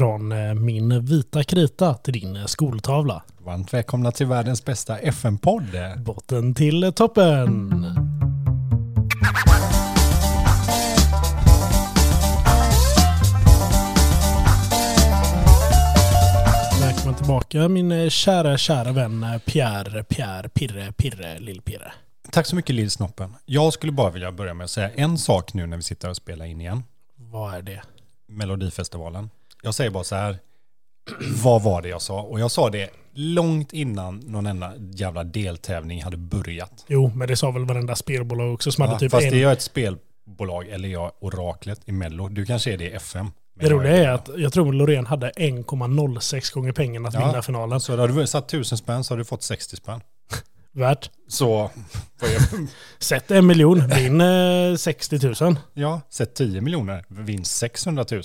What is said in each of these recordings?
Från eh, min vita krita till din eh, skoltavla. Varmt välkomna till världens bästa FN-podd. Botten till toppen. Välkommen tillbaka min eh, kära, kära vän eh, Pierre, Pierre, Pirre, Pirre, Lill-Pirre. Tack så mycket Lillsnoppen. Jag skulle bara vilja börja med att säga en sak nu när vi sitter och spelar in igen. Vad är det? Melodifestivalen. Jag säger bara så här. Vad var det jag sa? Och jag sa det långt innan någon enda jävla deltävling hade börjat. Jo, men det sa väl varenda spelbolag också som Ja, hade typ fast en... det är jag ett spelbolag, eller jag oraklet i Mello. Du kanske är det i FM. Det roliga är att jag tror Loreen hade 1,06 gånger pengarna att Ja. vinna finalen. Så hade du satt tusen spänn så hade du fått 60 spänn. Värt. Så, Sätt en miljon, vinn eh, 60 000. ja, sätt 10 miljoner, vinst 600 000.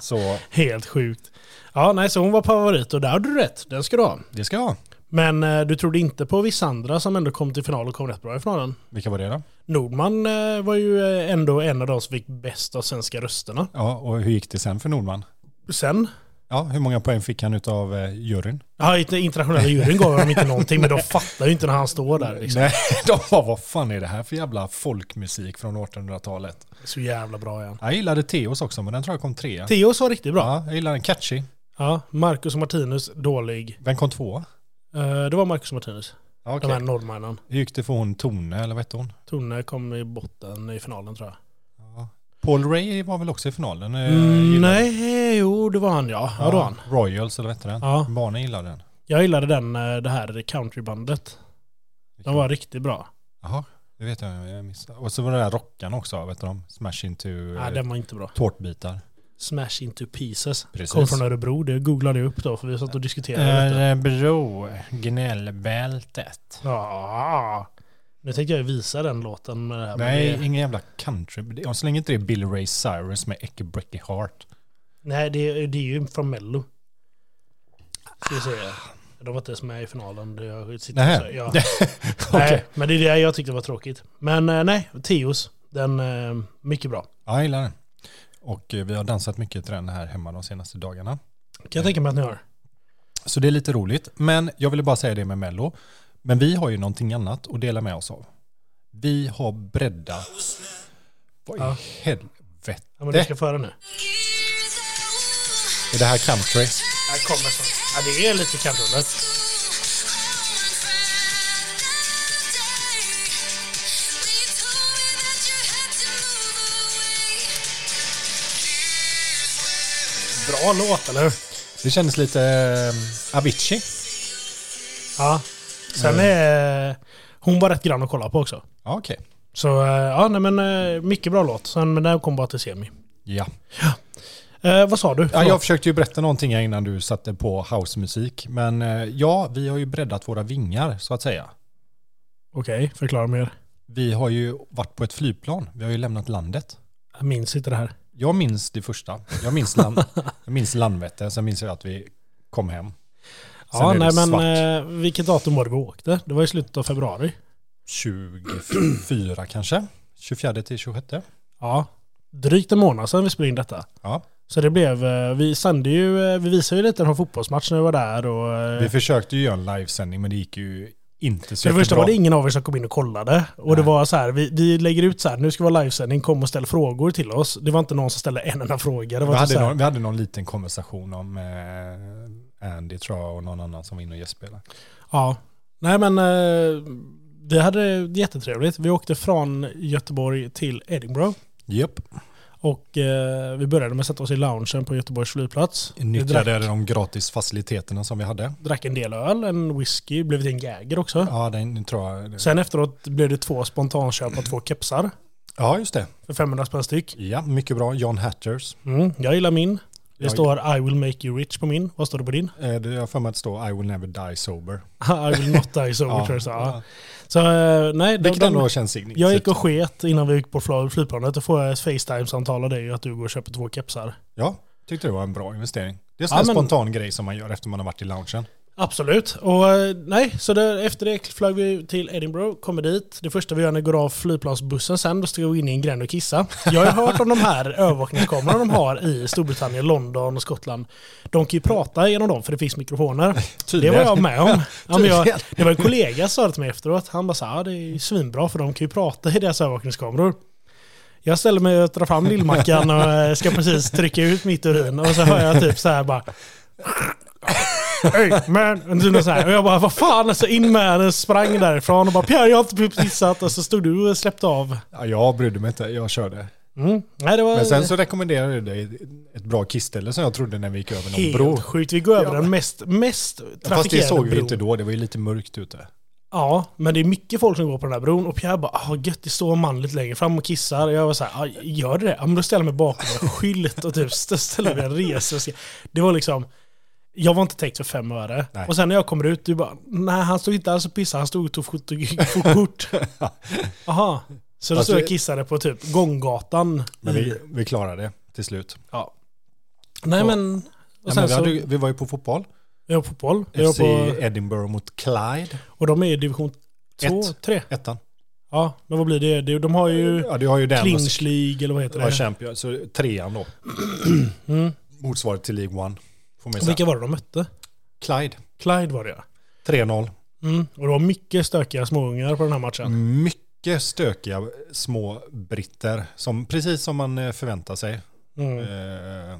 Så Helt sjukt. Ja, nej, så hon var favorit och där hade du rätt. Den ska du ha. det ska jag ha. Men eh, du trodde inte på vissa andra som ändå kom till final och kom rätt bra i finalen. Vilka var det då? Nordman eh, var ju eh, ändå en av de som fick bäst av svenska rösterna. Ja, och hur gick det sen för Nordman? Sen, Ja, hur många poäng fick han utav eh, juryn? ja, inte internationella juryn gav honom inte någonting, men de fattar ju inte när han står där. Liksom. Nej, de bara, vad fan är det här för jävla folkmusik från 1800-talet? Så jävla bra igen. Jag gillade Teos också, men den tror jag kom trea. Theos var riktigt bra. Ja, jag gillar den. Catchy. Ja, Marcus och Martinus, dålig. Vem kom tvåa? Eh, det var Marcus och Martinus. Ja, De okej. här norrmännen. Hur gick det för hon Tone, eller vad hette hon? Tone kom i botten i finalen tror jag. Ja. Paul Ray var väl också i finalen? eh, Mm, nej, jo det var han ja. Ja, det var han. Royals, eller vad hette den? Ja. Barnen gillade den. Jag gillade den, eh, det här countrybandet. De var riktigt bra. Jaha, det vet jag, jag missade. Och så var det där rockarna också, vet du? Smash into Nej, eh, den var inte bra. tårtbitar. Smash into pieces. Precis. Kom från Örebro, det googlade jag upp då för vi satt och diskuterade. Örebro, gnällbältet. Ja. Nu tänkte jag visa den låten med det här. Nej, det, ingen jävla country. Så länge inte det är Billy Ray Cyrus med Ecke Brecky Heart. nej det, det är ju från Mello. Ska vi se. De var inte ens med i finalen. Jag sitter Nähä. säger. Ja. Okej. Nej, men det är det jag tyckte var tråkigt. Men eh, nej, Teos. Den, eh, mycket bra. Ja, jag gillar den. Och eh, vi har dansat mycket till den här hemma de senaste dagarna. Kan jag tänka mig att ni har. Så det är lite roligt. Men jag ville bara säga det med Mello. Men vi har ju någonting annat att dela med oss av. Vi har breddat... Vad i Ja. helvete? Ja, men du ska föra nu. Är det här country? Här kommer så. Ja, det är lite kantrullet. Bra låt, eller hur? Det kändes lite eh, Avicii. Ja. Sen är hon var rätt grann att kolla på också. Ja, okej. Så eh, ja, nej men eh, mycket bra låt. Sen men den kom bara till semi. Ja. Eh, vad sa du? ja. Jag försökte ju berätta någonting innan du satte på housemusik. Men eh, ja, vi har ju breddat våra vingar så att säga. Okej, förklara mer. Vi har ju varit på ett flygplan. Vi har ju lämnat landet. Jag minns inte det här. Jag minns det första. Jag minns, land, jag minns Landvetter. Sen minns jag att vi kom hem. Sen Ja, nej men svart. eh, vilket datum var det vi åkte? Det var i slutet av februari. 24 kanske? 24 till 26? Ja, drygt en månad sedan vi spelade in detta. Ja. Så det blev, eh, vi sände ju, eh, vi visade ju lite från fotbollsmatch när vi var där och... Vi försökte ju göra en livesändning men det gick ju inte så För det första var det ingen av er som kom in och kollade. Och det Nej. var så här, vi, vi lägger ut så här, nu ska vi ha livesändning, kom och ställ frågor till oss. Det var inte någon som ställde en enda fråga. Det var Vi hade, någon, vi hade någon liten konversation om eh, Andy tror jag och någon annan som var inne och gästspelade. Ja. Nej men, eh, vi hade det jättetrevligt. Vi åkte från Göteborg till Edinburgh. Japp. Och eh, vi började med att sätta oss i loungen på Göteborgs flygplats. Drack, Nyttjade de gratis faciliteterna som vi hade. drack en del öl, en whisky, blev det en Jäger också. Ja, den tror jag. Sen efteråt blev det två spontanköp av två kepsar Ja, just det. för 500 spänn styck. Ja, mycket bra. John Hatters. Mm, jag gillar min. Det Jag- står I will make you rich på min. Vad står det på din? Eh, det- Jag har för mig att det står I will never die sober. I will not die sober tror jag det står. ja. ja. Så eh, nej, Vilket de, ändå känns signifikant. jag gick och sket innan vi gick på fly- flygplanet. Då får jag ett Facetime-samtal av dig att du går och köper två kepsar. Ja, tyckte det var en bra investering. Det är en Ja, men- spontan grej som man gör efter man har varit i loungen. Absolut. Och eh, nej, så det, efter det flög vi till Edinburgh, kommer dit. Det första vi gör när vi går av flygplansbussen sen, då ska vi in i en gränd och kissa. Jag har hört om de här övervakningskamerorna de har i Storbritannien, London och Skottland. De kan ju prata genom dem för det finns mikrofoner. Det var jag med om. Ja, jag, det var en kollega som sa det till mig efteråt. Han bara sa ja, det är svinbra för de kan ju prata i deras övervakningskameror. Jag ställer mig och drar fram lillmackan och eh, ska precis trycka ut mitt urin och så hör jag typ så här bara Hey man! Och, så här. och jag bara, vad fan? Alltså in med den, sprang därifrån och bara Pierre jag har inte pissat. Och så stod du och släppte av. Ja, jag brydde mig inte, jag körde. Mm. Nej, det var Men sen så rekommenderade du dig ett bra kissställe som jag trodde när vi gick över någon helt bro. sjukt. Vi går över Ja. den mest, mest trafikerade Fast det såg vi bron. inte då, det var ju lite mörkt ute. Ja, men det är mycket folk som går på den här bron och Pierre bara ah, gött det står en man lite längre fram och kissar. Jag var så här, ah, gör det? Ja, men då ställer jag mig bakom en skylt och typ st- ställer mig en resa. Det var liksom, jag var inte täckt för fem öre. Nej. Och sen när jag kommer ut, du bara, nej han stod inte alls och pissade, han stod och tog foto- tog kort. Aha. Så då stod jag och kissade på typ gånggatan. Men vi, vi klarade det till slut. ja. Nej Ja. men, och Ja, sen men vi, så, hade, vi var ju på fotboll. jag var på fotboll. Jag var FC på, Edinburgh mot Clyde. och de är i division 2, Ett. 3. Ettan. Ja, men vad blir det? De har ju Ja, du har ju den. Clinch League eller vad heter Ja, det? Champion. Så trean då. Mm. Motsvarigt till League One. Får man ju säga. vilka var det de mötte? Clyde. Clyde var det ja. 3-0. Mm. Och det var mycket stökiga småungar på den här matchen. Mycket stökiga små britter. Som, precis som man eh, förväntar sig. Mm. Eh,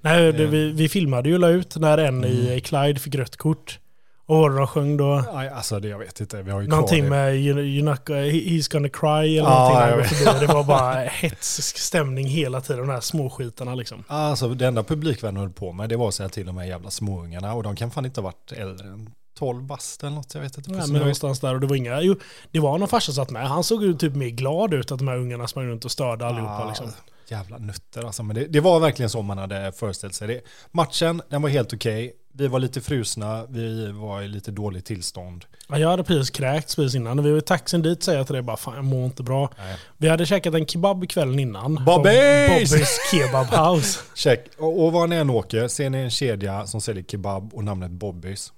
Nej, det, vi, vi filmade ju la ut när en i Mm. Clyde fick rött kort. Och vad de sjöng då? nej, alltså det, jag vet inte. Vi har ju Någonting med you, you not, He's gonna cry eller Ja, någonting. Det var bara hetsk stämning hela tiden, de här småskitarna liksom. Alltså det enda publikvärden höll på med det var att säga till de här jävla småungarna. Och de kan fan inte ha varit äldre än 12 bast eller något. Jag vet inte. Ja, precis. men någonstans där och det var inga, jo, det var någon farsa som satt med. Han såg ju typ mer glad ut att de här ungarna sprang runt och störde allihopa Ah, liksom. Jävla nötter alltså. Men det, det var verkligen så man hade föreställt sig det. Matchen, den var helt okej. Vi var lite frusna, vi var i lite dåligt tillstånd. Ja, jag hade precis kräkts precis innan. När vi var i taxin dit säger jag till dig bara fan jag mår inte bra. Nej. Vi hade käkat en kebab kvällen innan. Bobbys! Bobbys Kebab House. Check. Och, och var ni än åker, ser ni en kedja som säljer kebab och namnet Bobbys?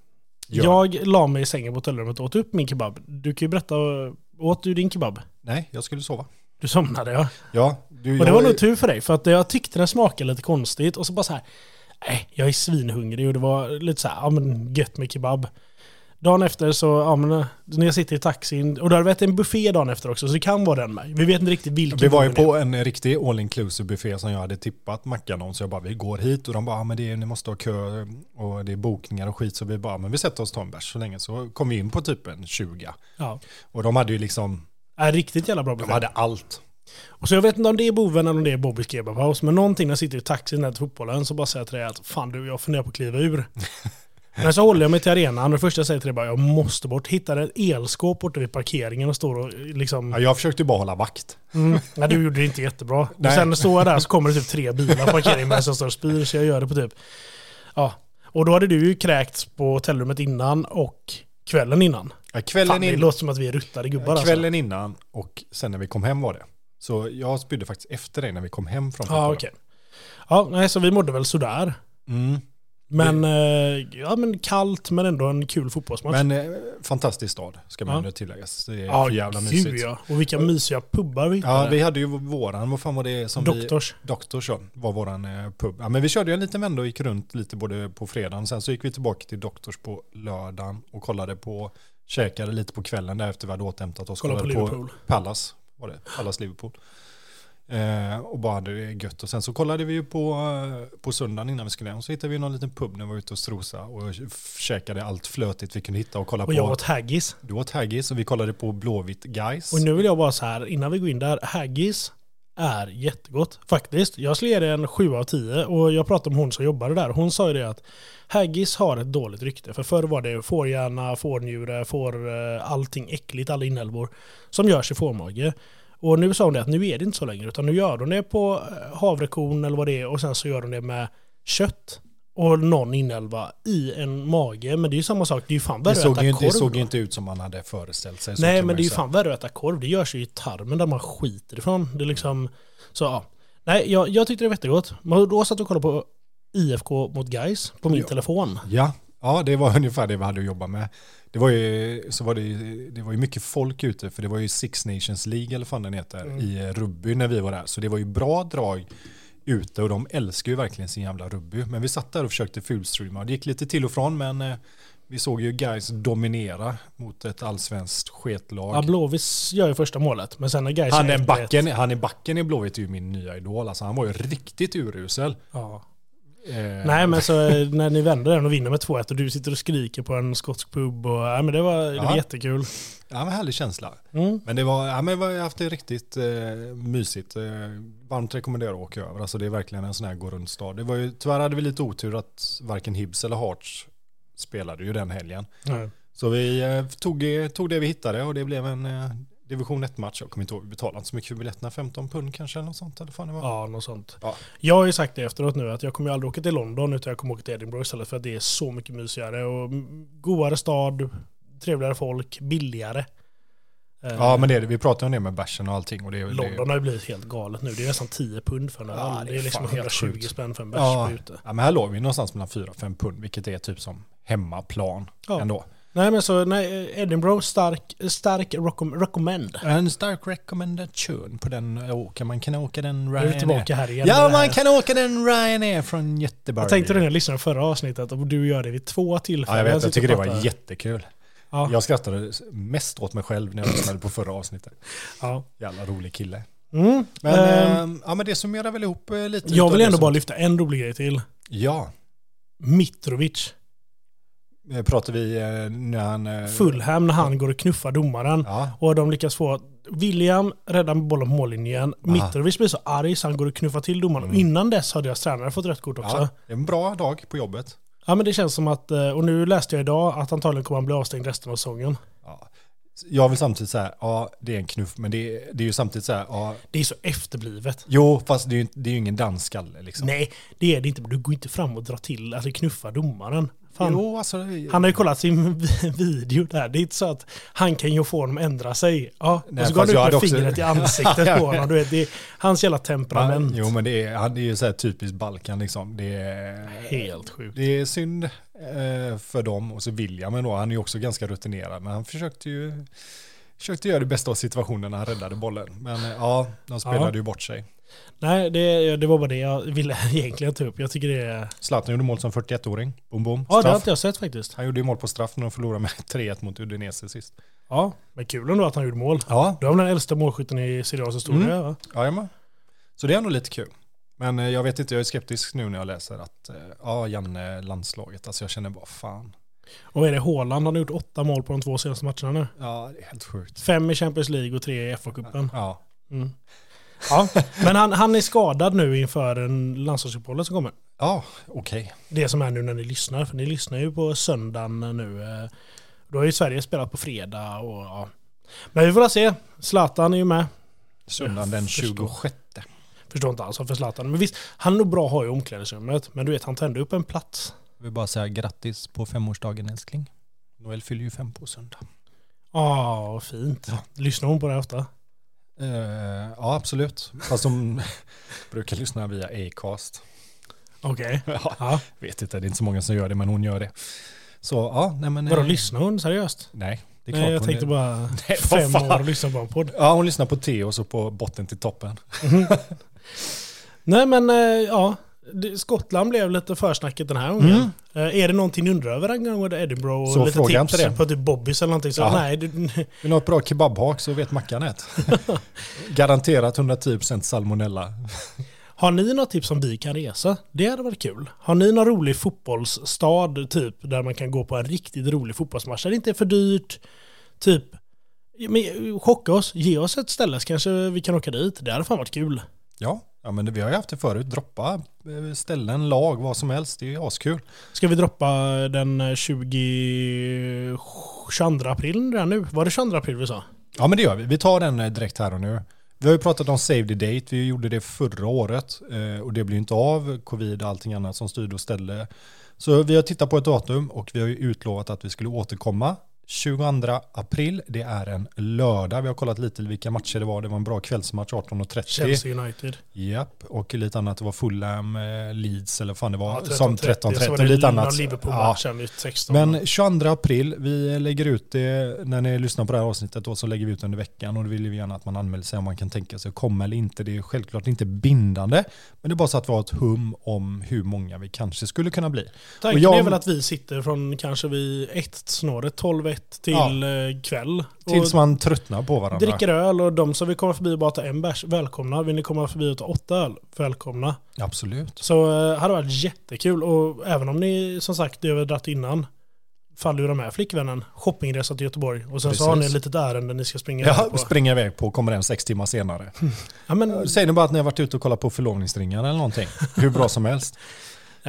Gör. Jag la mig i sängen på hotellrummet och åt upp min kebab. Du kan ju berätta, åt du din kebab? Nej, jag skulle sova. Du somnade ja. Ja, du, Och det var nog tur för dig, för att jag tyckte den smakade lite konstigt och så bara så här, nej, jag är svinhungrig och det var lite så här, ja men gött med kebab. Dagen efter så, ja men när jag sitter i taxin, och då hade vi ätit en buffé dagen efter också, så det kan vara den med. Vi vet inte riktigt vilken Vi var ju på en riktig all inclusive buffé som jag hade tippat mackan om. Så jag bara, vi går hit och de bara, ah, men det är, ni måste ha kö och det är bokningar och skit. Så vi bara, men vi sätter oss och tar en bärs så länge. Så kom vi in på typ en 20. Ja. Och de hade ju liksom, Är riktigt jävla bra de buffé. hade allt. Och så jag vet inte om det är boven eller om det är Bobbys Kebab House, men någonting när jag sitter i taxin där till fotbollen så bara säger jag till dig att fan du, jag funderar på att kliva ur. Men så håller jag mig till arenan och det första jag säger till dig bara jag måste bort. Hittar ett elskåp borta vid parkeringen och står och liksom... Ja, jag försökte bara hålla vakt. Mm, nej, du gjorde det inte jättebra. Och Nej. sen står jag där så kommer det typ tre bilar på parkeringen med som står och spyr så jag gör det på typ... Ja. Och då hade du ju kräkts på hotellrummet innan och kvällen innan. Ja, kvällen, Fan, det in, låter som att vi är ruttade gubbar alltså. kvällen innan och sen när vi kom hem var det. Så jag spydde faktiskt efter dig när vi kom hem från Ja, okej. Ja, nej, så vi mådde väl sådär. Mm. Men, eh, ja, men kallt men ändå en kul fotbollsmatch. Men eh, fantastisk stad ska man Ja. ändå tilläggas. Det är ja, jävla gud, mysigt. ja. Och vilka mysiga pubbar vi Ja, hittade. vi hade ju våran, vad fan var det som vi... Doktors. Doktors ja, var våran eh, pub. Ja, men vi körde ju en liten vända och gick runt lite både på fredagen. Sen så gick vi tillbaka till Doktors på lördagen och kollade på, käkade lite på kvällen där efter vi hade återhämtat oss. Kolla på kollade Liverpool. Var det, Pallas Liverpool. Eh, och bara hade det gött. Och sen så kollade vi ju på, eh, på söndagen innan vi skulle hem. Så hittade vi någon liten pub när vi var ute och strosa och käkade allt flötigt vi kunde hitta och kolla Och jag på. åt haggis. Du åt haggis och vi kollade på Blåvitt Guys. Och nu vill jag bara så här, innan vi går in där, haggis är jättegott. Faktiskt. Jag skulle ge det en 7 av 10 och jag pratade med hon som jobbade där. Hon sa ju det att haggis har ett dåligt rykte. För förr var det fårhjärna, fårnjure, får eh, allting äckligt, alla inälvor som görs i fårmage. Och nu sa hon det att nu är det inte så längre utan nu gör de det på eh, havrekorn eller vad det är och sen så gör de det med kött och någon inälva i en mage. Men det är ju samma sak, det är ju fan värre att äta inte- korv. det såg ju inte ut som man hade föreställt sig. Nej, men det är ju fan värre att äta korv. Det görs ju i tarmen där man skiter ifrån. Det är liksom, så ja. Nej, jag, jag tyckte det var jättegott. Men då satt och kollade på IFK mot Gais på min Ja. telefon. Ja, Ja, det var ungefär det vi hade att jobba med. Det var ju, så var det, det var ju mycket folk ute, för det var ju Six Nations League, eller vad fan den heter, Mm. i rugby när vi var där. Så det var ju bra drag ute och de älskar ju verkligen sin jävla rugby. Men vi satt där och försökte fulstreama. Det gick lite till och från, men eh, vi såg ju guys dominera mot ett allsvenskt sketlag. Ja, Blåvis gör ju första målet, men sen när Gais han, är 1-1 backen, han är backen i Blåvitt är ju min nya idol. Alltså, han var ju riktigt urusel. Ja. Eh, Nej men så eh, när ni vänder den och vinner med 2-1 och du sitter och skriker på en skotsk pub och ja, men det var, det var Ja. jättekul. Ja, men härlig känsla. Mm. Men det var, ja, men vi har haft det riktigt eh, mysigt. Eh, varmt rekommenderar att åka över. Alltså det är verkligen en sån här gå runt stad. Det var ju, tyvärr hade vi lite otur att varken Hibs eller Hearts spelade ju den helgen. Ja. Så vi eh, tog, tog det vi hittade och det blev en division 1-match. Jag kommer inte ihåg, vi betalade inte så mycket för biljetterna, 15 pund kanske eller något sånt. Eller fan det var. ja, något sånt. Ja. Jag har ju sagt det efteråt nu att jag kommer ju aldrig åka till London utan jag kommer åka till Edinburgh istället för att det är så mycket mysigare och godare stad, trevligare folk, billigare. Eh, Ja, men det, är det. vi pratade om det med bärsen och allting. Och det, London det, har ju blivit helt galet nu. Det är nästan 10 pund för en öl. Ja, det, det är liksom fan helt 120 sjukt. spänn för en bärs Ja. ute. ja, men här låg vi någonstans mellan 4-5 pund, vilket är typ som hemmaplan Ja. ändå. Nej men så nej, Edinburgh, stark, stark recommend. En stark rekommendation på den åka. Man kan åka den Nu är Ryanair. tillbaka här igen. Ja, man kan åka den Ryanair från Göteborg. Jag tänkte det när jag lyssnade på förra avsnittet och du gör det vid två Ja, tillfällen. jag vet. Jag tycker det var jättekul. Ja, Jag skrattade mest åt mig själv när jag lyssnade på förra avsnittet. ja. Jävla rolig kille. Mm. Men, eh, ja, men det summerar väl ihop eh, lite. jag vill ändå bara lyfta en rolig grej till. Ja. Mitrovic. Eh, Pratar vi eh, när han... eh, Fulham när han går och knuffar domaren. Ja. Och de lyckas få William räddar bollen på mållinjen. Mitrovic blir så arg så han går och knuffar till domaren. Och innan dess hade deras tränare fått rött kort också. Mm. ja. Ja. Det är en bra dag på jobbet. men det känns som att, och nu läste jag idag att antagligen kommer han bli avstängd resten av säsongen. Ja. Jag vill samtidigt säga, ja det är en knuff, men det är, det är ju samtidigt så här, ja, Det är så efterblivet. jo fast det är ju, det är ju ingen dansskalle liksom. Nej, det är det inte. Men du går inte fram och drar till, alltså knuffa domaren. Fan. Jo, alltså, Han har ju kollat sin video där. Det är inte så att han kan ju få honom att ändra sig. Ja, Nej, och så går han ut med också- fingret i ansiktet på honom. Du vet, det är hans jävla temperament. jo men det är, han är ju så här typiskt Balkan liksom. Det är, Helt sjukt. det är synd eh, för dem och så William då, han är ju också ganska rutinerad, men han försökte ju försökte göra det bästa av situationen när han räddade bollen. Men eh, ja, de spelade Ja. ju bort sig. Nej, det, det var bara det jag ville egentligen ta upp. Jag tycker det är... Zlatan gjorde mål som 41-åring. Boom, boom. Ja, det har inte jag sett faktiskt. Han gjorde ju mål på straff när de förlorade med 3-1 mot Udinese sist. Ja, men kul ändå att han gjorde mål. Ja, Du har väl den äldsta målskytten i Serie A's historia? Mm. va? jajamän. Så det är nog lite kul. Men eh, jag vet inte, jag är skeptisk nu när jag läser att, eh, ja, Janne, landslaget, alltså jag känner bara fan. Och är det? Haaland han har gjort åtta mål på de två senaste matcherna nu. Ja, det är helt sjukt. Fem i Champions League och tre i FA-cupen. Ja, Mm. Ja, men han, han är skadad nu inför en landslagsuppehållet som kommer. ja okej. Det som är nu när ni lyssnar, för ni lyssnar ju på söndagen nu. eh, Då har ju Sverige spelat på fredag och ja. Men vi får se. Zlatan är ju med. Söndagen den Förstår. 26. Förstår inte alls varför Zlatan. Men visst, han är nog bra att ha i omklädningsrummet. Men du vet, han tände upp en plats. Jag vill bara säga grattis på femårsdagen älskling. Noel fyller ju fem på söndag. Ja, fint. Lyssnar hon på det ofta? Eh, ja, absolut. Fast de brukar lyssna via Acast. Okej. Ja, Ja. vet inte, det är inte så många som gör det, men hon gör det. Så ja, nej men... Vadå, eh, lyssnar hon seriöst? Nej, det är klart Nej, jag hon tänkte är- bara Nej, fem fan. år och lyssna på en podd. Ja, hon lyssnar på Teos och på botten till toppen. Nej men, eh, ja. Skottland blev lite försnacket den här gången. Eh, Är det någonting ni undrar över angående Edinburgh? Och Så lite tips inte det. på typ Bobbys eller någonting? Så, Ja. nej, det, Vill ni ha ett bra kebabhak så vet Mackan ett. Garanterat 110% salmonella. Har ni något tips om vi kan resa? Det hade varit kul. Har ni någon rolig fotbollsstad typ där man kan gå på en riktigt rolig fotbollsmatch där det inte är för dyrt? Typ, men, chocka oss, ge oss ett ställe så kanske vi kan åka dit. Det hade fan varit kul. Ja, ja men det, vi har ju haft det förut. Droppa eh, ställen, lag, vad som helst. Det är ju askul. Ska vi droppa den 20... 22 april redan nu? Var det 22 april vi sa? Ja men det gör vi. Vi tar den eh, direkt här och nu. Vi har ju pratat om save the date. Vi gjorde det förra året eh, och det blir inte av. Covid och allting annat som styrde och ställde. Så vi har tittat på ett datum och vi har ju utlovat att vi skulle återkomma 22 april, det är en lördag. Vi har kollat lite vilka matcher det var. Det var en bra kvällsmatch 18.30. Chelsea United. Japp, och lite annat. Det var Fulham, eh, Leeds eller fan det var. Ja, som 13.30 och lite annat. Ja. Liverpool-matchen vid 16. Men 22 april, vi lägger ut det, när ni lyssnar på det här avsnittet då, så lägger vi ut under veckan och då vill vi gärna att man anmäler sig om man kan tänka sig att komma eller inte. Det är självklart inte bindande, men det är bara så att vi har ett hum om hur många vi kanske skulle kunna bli. Tanken jag- är väl att vi sitter från kanske vid ett snåret, 12-1 till Ja. eh, kväll. Tills man tröttnar på varandra. dricker öl och de som vill komma förbi och bara ta en bärs, välkomna. Vill ni komma förbi och ta åtta öl, välkomna. Absolut. Så eh, hade varit jättekul och även om ni som sagt, det har vi dratt innan, faller ju de med flickvännen, shoppingresa till Göteborg och sen så har ni ett Precis. litet ärende ni ska springa iväg Ja, på. springer iväg på, kommer en sex timmar senare. Ja, men, Säger ni bara att ni har varit ute och kollat på förlovningsringar eller någonting. Hur bra som helst.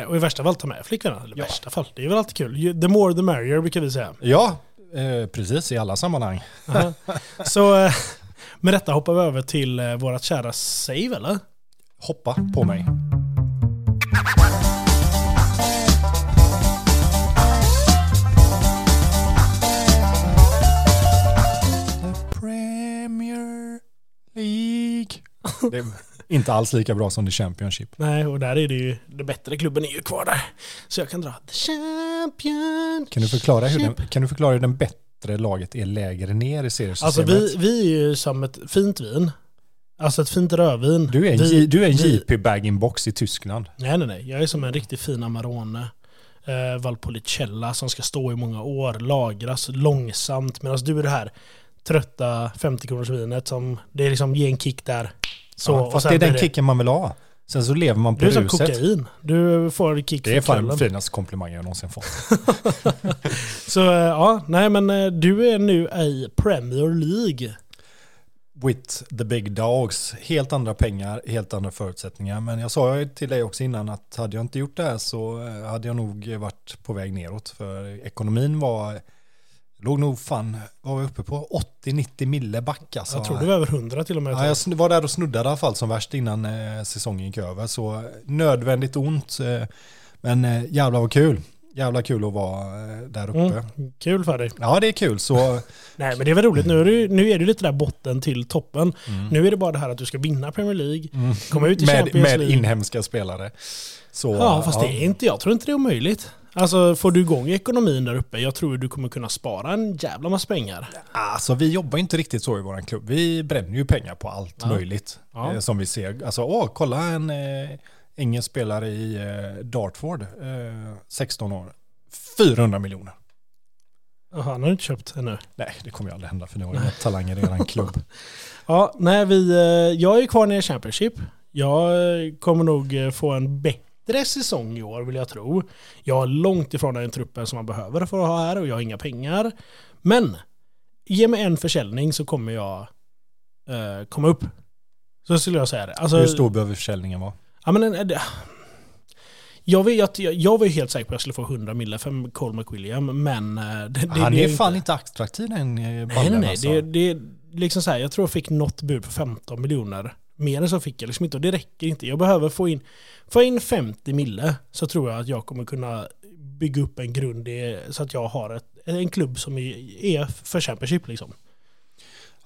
och i värsta fall ta med flickvännen. Eller Ja. värsta fall, det är väl alltid kul. The more the merrier brukar vi säga. Ja, eh, precis i alla sammanhang. Aha. Så eh, med detta hoppar vi över till eh, vårat kära save eller? Hoppa på mig. The Premier League. Inte alls lika bra som The Championship. Nej, och där är det ju, den bättre klubben är ju kvar där. Så jag kan dra The Champion. Kan du förklara hur den, kan du förklara hur den bättre laget är lägre ner i seriesystemet? Alltså vi, vi är ju som ett fint vin. Alltså ett fint rödvin. du är en, vi, J- du är en vi- JP bag-in-box i Tyskland. Nej, nej, nej. Jag är som en riktigt fin Amarone. Eh, Valpolicella som ska stå i många år, lagras långsamt. Medan du är det här trötta 50 kronors vinet som det är liksom ge en kick där. Så, ja, fast det är den blir kicken man vill ha. Sen så lever man på Du är som ruset. kokain. Du får kick Det är fan den finaste komplimangen jag någonsin fått. Så eh, ja, nej men eh, du är nu i Premier League. With the big dogs. Helt andra pengar, helt andra förutsättningar. Men jag sa ju till dig också innan att hade jag inte gjort det här så eh, hade jag nog varit på väg neråt. För ekonomin var, låg nog fan, var jag uppe på? 80-90 mille back alltså. Jag tror det var över 100 till och med. Ja, jag var där och snuddade i alla fall som värst innan eh, säsongen gick över. Så nödvändigt ont. Eh, men eh, jävlar vad kul. Jävla kul att vara eh, där uppe. Mm, kul för dig. Ja, det är kul. Så Nej men det är väl roligt. Nu är det, nu är det lite där botten till toppen. Mm. Nu är det bara det här att du ska vinna Premier League. Komma ut i med, Champions med League. inhemska spelare. Så, Ja, fast det är inte, jag tror inte det är omöjligt. Alltså får du igång ekonomin där uppe, jag tror du kommer kunna spara en jävla massa pengar. Alltså vi jobbar inte riktigt så i vår klubb. Vi bränner ju pengar på allt Ja. möjligt. Ja. Eh, som vi ser. Alltså, åh, kolla en eh, engelsk spelare i eh, Dartford. Eh, 16 år. 400 miljoner. Jaha, han har inte köpt ännu. Nej, det kommer ju aldrig hända för ni har ju talanger i er klubb. Ja, nej, vi, eh, jag är kvar nere i Championship. Jag eh, kommer nog få en bättre säsong i år vill jag tro. Jag är långt ifrån den truppen som man behöver för att ha här och jag har inga pengar. Men ge mig en försäljning så kommer jag eh, komma upp. Så skulle jag säga det. Alltså, Hur stor behöver försäljningen vara? Ja, men, en- det- jag, vet, jag, jag var ju helt säker på att jag skulle få 100 mille för Cole McWilliam, men... eh, Det, det, Han det är fan inte attraktiv den eh, Nej, ballen nej, nej. alltså. Det, det är liksom så här, jag tror jag fick något bud på 15 miljoner. Mer än så fick jag liksom inte och det räcker inte. Jag behöver få in, få in 50 mille så tror jag att jag kommer kunna bygga upp en grund i, så att jag har ett, en klubb som är, för Championship liksom.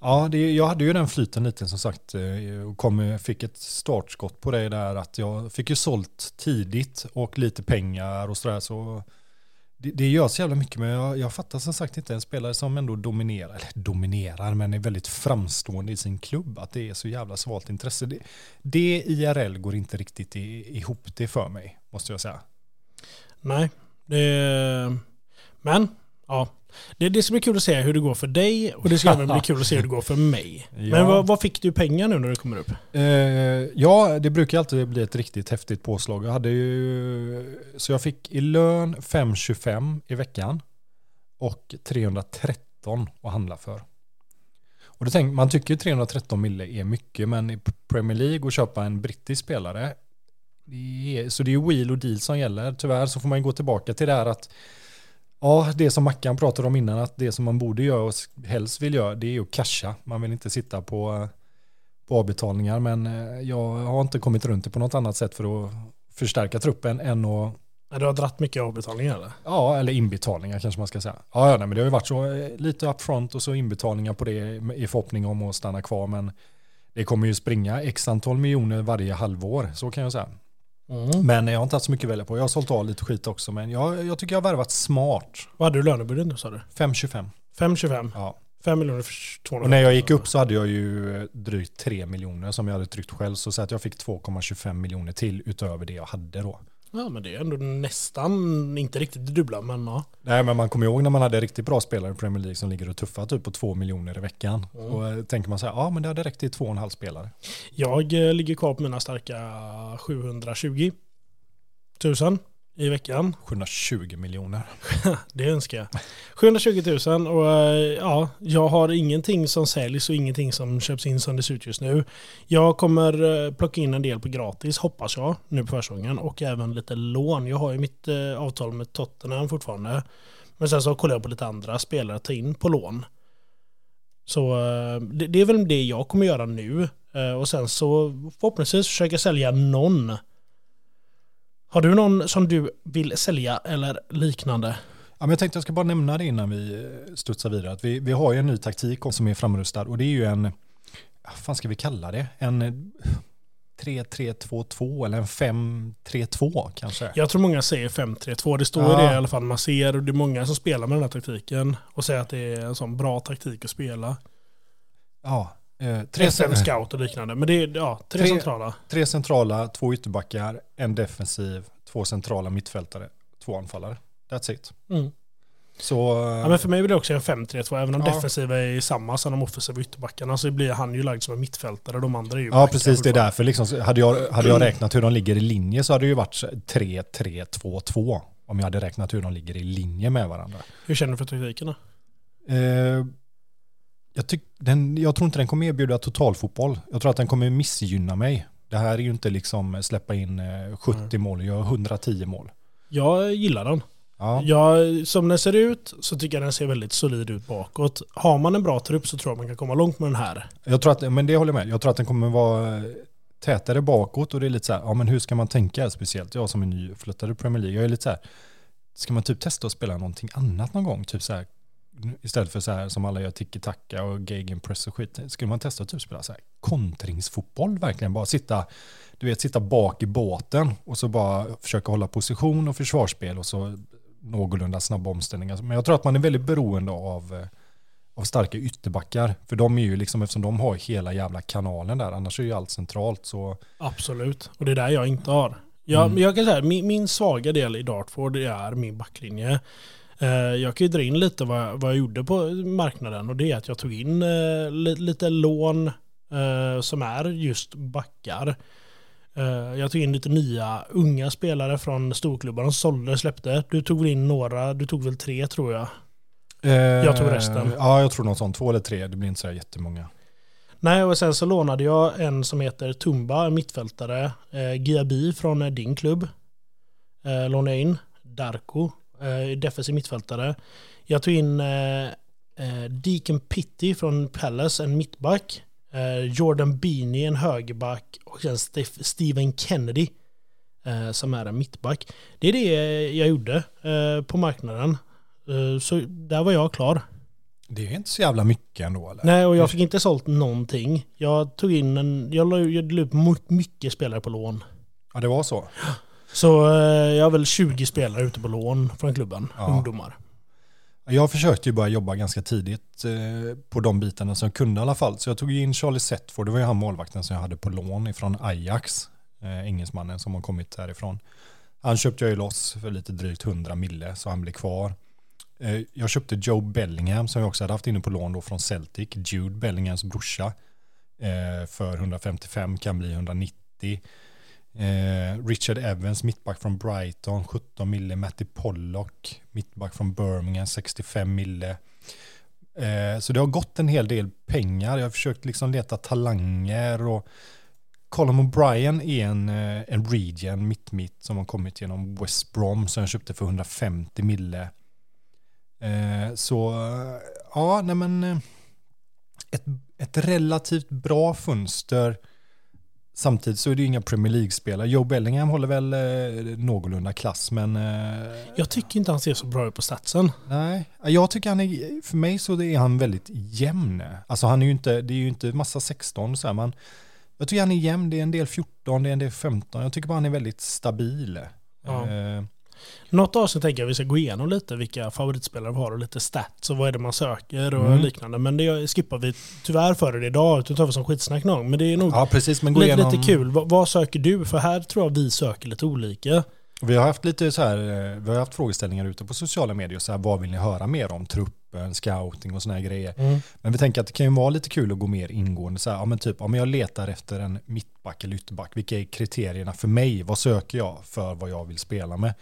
Ja, det, jag hade ju den flyten lite som sagt eh, och kom, fick ett startskott på det där att jag fick ju sålt tidigt och lite pengar och sådär så det, det gör så jävla mycket men jag, jag fattar som sagt inte en spelare som ändå dominerar, eller dominerar men är väldigt framstående i sin klubb att det är så jävla svalt intresse. Det, det IRL går inte riktigt i, ihop det för mig måste jag säga. Nej, det, men ja. Det, det ska bli kul att se hur det går för dig och det ska även bli kul att se hur det går för mig. Ja. Men vad, vad fick du pengar nu när du kommer upp? Eh, ja, det brukar alltid bli ett riktigt häftigt påslag. Jag hade ju, så jag fick i lön 5,25 i veckan och 313 att handla för. Och det tänk, man tycker ju 313 mille är mycket, men i Premier League och köpa en brittisk spelare, det är, så det är ju wheel och deal som gäller. Tyvärr så får man gå tillbaka till det här att Ja, det som Mackan pratade om innan, att det som man borde göra och helst vill göra, det är ju att casha. Man vill inte sitta på på avbetalningar men eh, jag har inte kommit runt det på något annat sätt för att förstärka truppen än att Du har dratt mycket avbetalningar eller? Ja, eller inbetalningar kanske man ska säga. Ja, ja nej, men det har ju varit så eh, lite upfront och så inbetalningar på det i förhoppning om att stanna kvar. Men det kommer ju springa x antal miljoner varje halvår, så kan jag säga. Mm. Men jag har inte haft så mycket att välja på. Jag har sålt av lite skit också, men jag, jag tycker jag har värvat smart. Vad hade du lönebudget nu sa du? 5,25. 5,25? Ja. 5 miljoner för 200 Och när jag gick upp så hade jag ju drygt 3 miljoner som jag hade tryckt själv. Så säg att jag fick 2,25 miljoner till utöver det jag hade då. Ja men det är ändå nästan, inte riktigt det dubbla men ja. Nej men man kommer ihåg när man hade riktigt bra spelare i Premier League som ligger och tuffar typ på 2 miljoner i veckan. Mm. Och eh, tänker man så här, ja men det hade räckt till 2,5 spelare. Jag eh, ligger kvar på mina starka 720 000 i veckan. 720 miljoner. Det önskar jag. 720 000 och eh, ja, jag har ingenting som säljs och ingenting som köps in som det ser ut just nu. Jag kommer eh, plocka in en del på gratis, hoppas jag, nu på försäsongen och även lite lån. Jag har ju mitt eh, avtal med Tottenham fortfarande. Men sen så kollar jag på lite andra spelare att ta in på lån. Så det, det är väl det jag kommer göra nu. Och sen så förhoppningsvis försöka sälja någon. Har du någon som du vill sälja eller liknande? Ja, men jag tänkte jag ska bara nämna det innan vi eh, studsar vidare. Att vi, vi har ju en ny taktik som är framrustad och det är ju en, vad fan ska vi kalla det? En eh, 3-3-2-2 eller en 5-3-2 kanske. Jag tror många säger 5-3-2. Det står Ja. det i alla fall man ser. Och det är många som spelar med den här taktiken. Och säger att det är en sån bra taktik att spela. Ja, eh, tre, SM scout och liknande. Men det är ja, tre, Tre- centrala. tre centrala, två ytterbackar, en defensiv, två centrala mittfältare, två anfallare. That's it. Mm. Så, Ja, men för mig blir det också en 5-3-2. Även om Ja. defensiva är samma som de offensiva ytterbackarna så blir han ju lagd som en mittfältare. De andra är ju ja, precis. Det är därför. Liksom, hade, jag, hade jag räknat hur de ligger i linje så hade det ju varit 3-3-2-2. Om jag hade räknat hur de ligger i linje med varandra. Hur känner du för taktiken då? Eh, jag, tyck, den, jag tror inte den kommer erbjuda totalfotboll. Jag tror att den kommer missgynna mig. Det här är ju inte liksom släppa in eh, 70 Mm. mål, jag har 110 mål. Jag gillar den. Ja. Jag, som den ser ut så tycker jag den ser väldigt solid ut bakåt. Har man en bra trupp så tror jag man kan komma långt med den här. Jag tror att, men det håller jag med. Jag tror att den kommer vara eh, tätare bakåt och det är lite så här, ja men hur ska man tänka speciellt? Jag som är nyflyttad i Premier League, jag är lite så här, ska man typ testa att spela någonting annat någon gång? Typ så här, istället för så här som alla gör tiki-taka och gegenpress och skit. Skulle man testa att typ spela så här kontringsfotboll verkligen? Bara sitta, du vet, sitta bak i båten och så bara försöka hålla position och försvarsspel och så någorlunda snabba omställningar. Men jag tror att man är väldigt beroende av eh, av starka ytterbackar. För de är ju liksom, eftersom de har hela jävla kanalen där, annars är ju allt centralt så... Absolut. Och det är där jag inte har. Jag, Mm. jag kan säga, min, min svaga del i Dartford är min backlinje. Eh, jag kan ju dra in lite vad, vad jag gjorde på marknaden och det är att jag tog in eh, li, lite lån eh, som är just backar. Eh, jag tog in lite nya unga spelare från storklubbarna som sålde släppte. Du tog väl in några, du tog väl tre tror jag. jag tog resten. Ja, jag tror något sånt. Två eller tre, det blir inte så här jättemånga. Nej, och sen så lånade jag en som heter Tumba, mittfältare. Eh, Giabi från eh, din klubb. Eh, lånade jag in. Darko, eh, defensiv mittfältare. Jag tog in eh, eh, Deacon Pitti från Palace, en mittback. Eh, Jordan Beanie, en högerback. Och sen Steven Kennedy, eh, som är en mittback. Det är det jag gjorde eh, på marknaden. Eh, så där var jag klar. Det är inte så jävla mycket ändå eller? Nej, och jag fick inte sålt någonting. Jag tog in en, jag la my- mycket spelare på lån. Ja, det var så. Så eh, jag har väl 20 spelare ute på lån från klubben, Ja. ungdomar. Jag försökte ju börja jobba ganska tidigt eh, på de bitarna som jag kunde i alla fall. Så jag tog in Charlie Setford, det var ju han målvakten som jag hade på lån ifrån Ajax, eh, engelsmannen som har kommit härifrån. Han köpte jag ju loss för lite drygt 100 mille så han blev kvar. Jag köpte Joe Bellingham som jag också hade haft inne på lån då från Celtic, Jude Bellinghams brorsa, för 155 kan bli 190. Eh, Richard Evans, mittback från Brighton, 17 mille. Matty Pollock, mittback från Birmingham, 65 mille. Eh, så det har gått en hel del pengar. Jag har försökt liksom leta talanger och Colin O'Brien är en, eh, en region mitt-mitt som har kommit genom West Brom som jag köpte för 150 mille. Eh, så ja, nej men eh, ett, ett relativt bra fönster Samtidigt så är det ju inga Premier League-spelare. Joe Bellingham håller väl eh, någorlunda klass, men... Eh, Jag tycker inte han ser så bra ut på statsen. nej, jag tycker han är, för mig så är han väldigt jämn. Alltså han är ju inte, det är ju inte massa 16 så här, men jag tycker han är jämn. Det är en del 14, det är en del 15. Jag tycker bara han är väldigt stabil. Ja. Eh, Något avsnitt tänker jag vi ska gå igenom lite vilka favoritspelare vi har och lite stats och vad är det man söker och Mm. liknande. Men det skippar vi tyvärr för det idag, utan tar vi som skitsnack någon. Men det är nog ja, precis. Men gå lite, igenom... lite kul. Vad, vad söker du? För här tror jag vi söker lite olika. Vi har haft lite så här, eh, vi har haft frågeställningar ute på sociala medier, så här, vad vill ni höra mer om? Truppen, scouting och såna här grejer. Men vi tänker att det kan ju vara lite kul att gå mer ingående. Så här, ja, men typ, om jag letar efter en mittback eller ytterback, vilka är kriterierna för mig? Vad söker jag för vad jag vill spela med?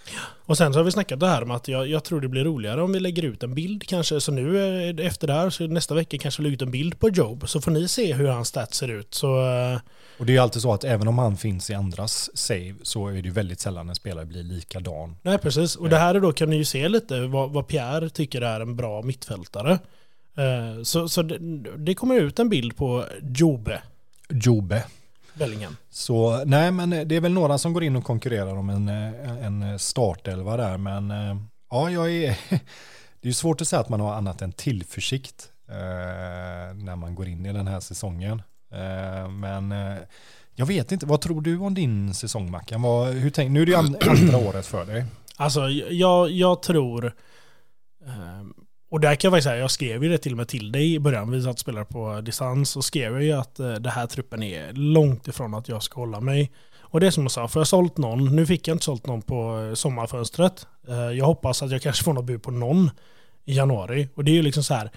Och sen så har vi snackat det här med att jag, jag tror det blir roligare om vi lägger ut en bild kanske. Så nu eh, efter det här, så nästa vecka kanske vi lägger ut en bild på Job. Så får ni se hur hans stats ser ut. Så eh, Och det är ju alltid så att även om han finns i andras save så är det ju väldigt sällan en spelare blir likadan. nej precis. Och det här är då kan ni ju se lite vad, vad Pierre tycker är en bra mittfältare. Eh, Så, så det, det kommer ut en bild på Jobe Jobe. Bellingham. Så nej, men det är väl några som går in och konkurrerar om en, eh, en startelva där. Men eh, ja, jag är... Det är svårt att säga att man har annat än tillförsikt eh, när man går in i den här säsongen. Eh, men eh, jag vet inte, vad tror du om din säsong Mackan? Vad, hur tänk, nu är det ju andra året för dig. Alltså jag, jag tror... Eh, och där kan jag faktiskt säga, jag skrev ju det till och med till dig i början. Vi satt och spelade på distans och skrev jag ju att det här truppen är långt ifrån att jag ska hålla mig. Och det är som jag sa, för jag har sålt någon. Nu fick jag inte sålt någon på sommarfönstret. Jag hoppas att jag kanske får något bud på någon i januari. Och det är ju liksom så här.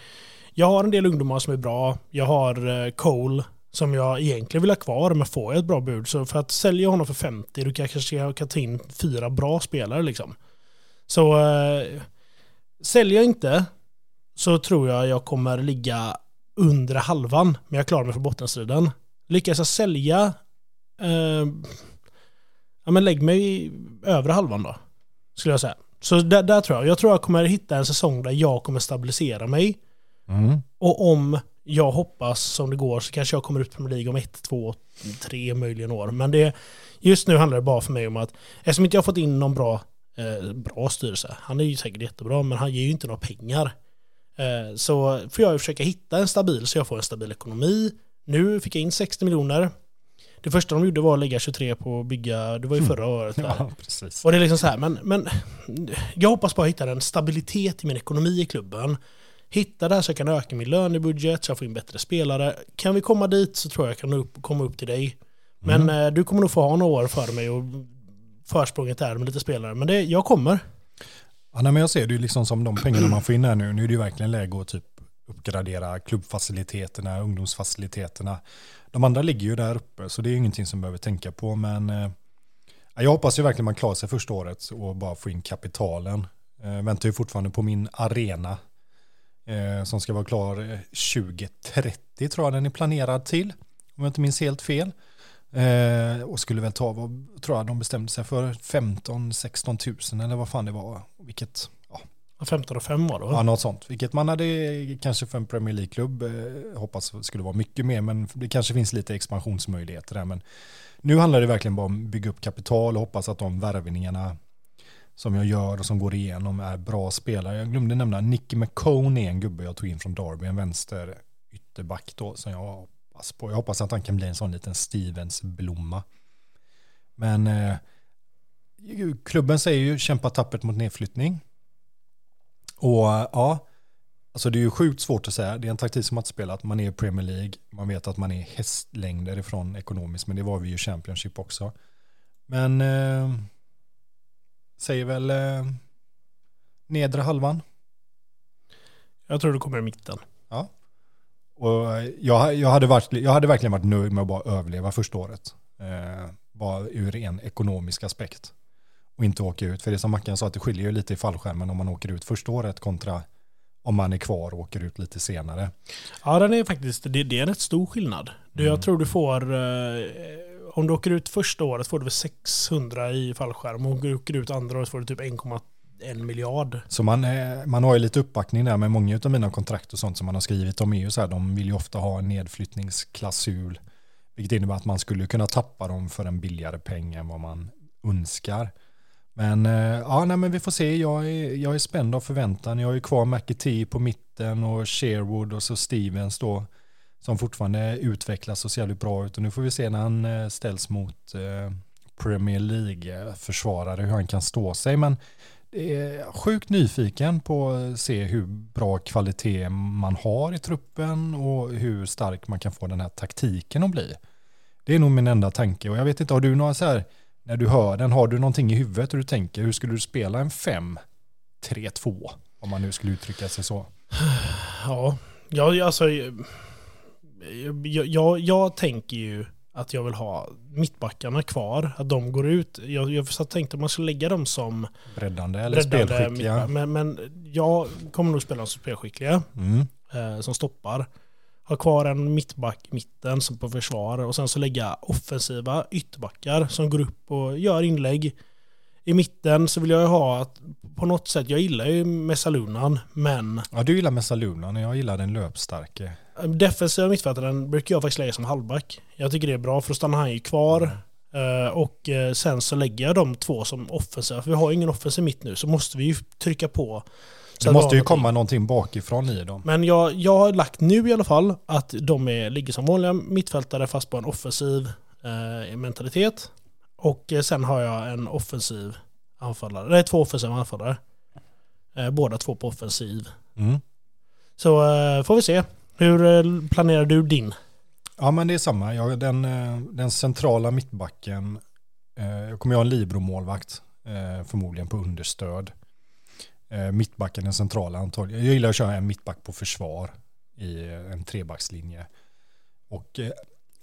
Jag har en del ungdomar som är bra. Jag har Cole som jag egentligen vill ha kvar, men får jag ett bra bud så för att sälja honom för 50 då kanske kan ta in fyra bra spelare liksom. Så eh, säljer jag inte så tror jag jag kommer ligga under halvan, men jag klarar mig för bottenstriden. Lyckas jag sälja, eh, ja men lägg mig i övre halvan då, skulle jag säga. Så där, där tror jag, jag tror jag kommer hitta en säsong där jag kommer stabilisera mig. Mm. Och om jag hoppas som det går så kanske jag kommer ut på Premier League om ett, två, tre möjligen år. Men det, just nu handlar det bara för mig om att eftersom inte jag har fått in någon bra, eh, bra styrelse, han är ju säkert jättebra men han ger ju inte några pengar. Eh, så får jag försöka hitta en stabil så jag får en stabil ekonomi. Nu fick jag in 60 miljoner. Det första de gjorde var att lägga 23 på att bygga, det var ju förra året. Där. Ja, precis. Och det är liksom så här, men, men jag hoppas bara hitta en stabilitet i min ekonomi i klubben. Hitta där så jag kan öka min lönebudget, så jag får in bättre spelare. Kan vi komma dit så tror jag jag kan upp, komma upp till dig. Men Mm. eh, du kommer nog få ha några år för mig och försprånget är med lite spelare. Men det, jag kommer. Ja, nej, men jag ser det ju liksom som de pengarna man får in här nu. Nu är det ju verkligen läge att typ uppgradera klubbfaciliteterna, ungdomsfaciliteterna. De andra ligger ju där uppe så det är ingenting som behöver tänka på. Men eh, ja, jag hoppas ju verkligen man klarar sig första året och bara får in kapitalen. Eh, väntar ju fortfarande på min arena eh, som ska vara klar eh, 2030 tror jag den är planerad till. Om jag inte minns helt fel. Eh, och skulle väl ta, vad tror jag de bestämde sig för, 15-16 tusen eller vad fan det var. Vilket, ja, 15 och 5 var det ja, något sånt. Vilket man hade kanske för en Premier League-klubb eh, hoppas skulle vara mycket mer, men det kanske finns lite expansionsmöjligheter där. Men nu handlar det verkligen bara om att bygga upp kapital och hoppas att de värvningarna som jag gör och som går igenom är bra spelare. Jag glömde nämna Nicky McCone är en gubbe jag tog in från Derby, en vänster ytterback då som jag hoppas på. Jag hoppas att han kan bli en sån liten Stevens-blomma. Men eh, klubben säger ju kämpa tappert mot nedflyttning. Och ja, alltså det är ju sjukt svårt att säga. Det är en taktik som att spela spelat. Man är i Premier League. Man vet att man är hästlängder ifrån ekonomiskt, men det var vi ju i Championship också. Men eh, säger väl eh, nedre halvan. Jag tror du kommer i mitten. Och jag, jag, hade varit, jag hade verkligen varit nöjd med att bara överleva första året. Eh, bara ur en ekonomisk aspekt. Och inte åka ut. För det som Mackan sa, att det skiljer ju lite i fallskärmen om man åker ut första året kontra om man är kvar och åker ut lite senare. Ja, den är faktiskt, det, det är en rätt stor skillnad. Du, Mm. Jag tror du får, eh, om du åker ut första året får du väl 600 i fallskärm. Om du åker ut andra året får du typ 1,1 miljard. Så man, eh, man har ju lite uppbackning där med många av mina kontrakt och sånt som man har skrivit. De är ju så här, de vill ju ofta ha en nedflyttningsklausul. Vilket innebär att man skulle kunna tappa dem för en billigare peng än vad man önskar. Men eh, ja, nej, men vi får se. Jag är, jag är spänd av förväntan. Jag har ju kvar McAtee på mitten och Sherwood och så Stevens då. Som fortfarande utvecklas och ser jävligt bra ut. Och nu får vi se när han eh, ställs mot eh, Premier League-försvarare hur han kan stå sig. Men det är sjukt nyfiken på att se hur bra kvalitet man har i truppen och hur stark man kan få den här taktiken att bli. Det är nog min enda tanke och jag vet inte, har du några så här, när du hör den, har du någonting i huvudet och du tänker, hur skulle du spela en 5-3-2? Om man nu skulle uttrycka sig så. Ja, jag, alltså, jag, jag, jag tänker ju att jag vill ha mittbackarna kvar, att de går ut. Jag, jag tänkte att man skulle lägga dem som breddande eller breddande spelskickliga. Men, men jag kommer nog spela dem som spelskickliga, mm. eh, som stoppar. Ha kvar en mittback i mitten som på försvar och sen så lägga offensiva ytterbackar som går upp och gör inlägg. I mitten så vill jag ju ha att på något sätt, jag gillar ju Messalunan, men... Ja, du gillar Messalunan och jag gillar den löpstarke. Defensiva mittfältaren brukar jag faktiskt lägga som halvback. Jag tycker det är bra för då stannar han ju kvar. Mm. Och eh, sen så lägger jag de två som offensiva. För vi har ingen offensiv mitt nu så måste vi ju trycka på. Så det måste ju komma någonting bakifrån i dem. Men jag, jag har lagt nu i alla fall att de är, ligger som vanliga mittfältare fast på en offensiv eh, mentalitet. Och sen har jag en offensiv anfallare. Det är två offensiva anfallare. Båda två på offensiv. Mm. Så får vi se. Hur eh, planerar du din? Ja men det är samma. Jag, den, eh, den centrala mittbacken. Eh, jag kommer ha en Libro-målvakt. Förmodligen på understöd. Mittbacken den centrala antagligen. Jag gillar att köra en mittback på försvar. I en trebackslinje. Och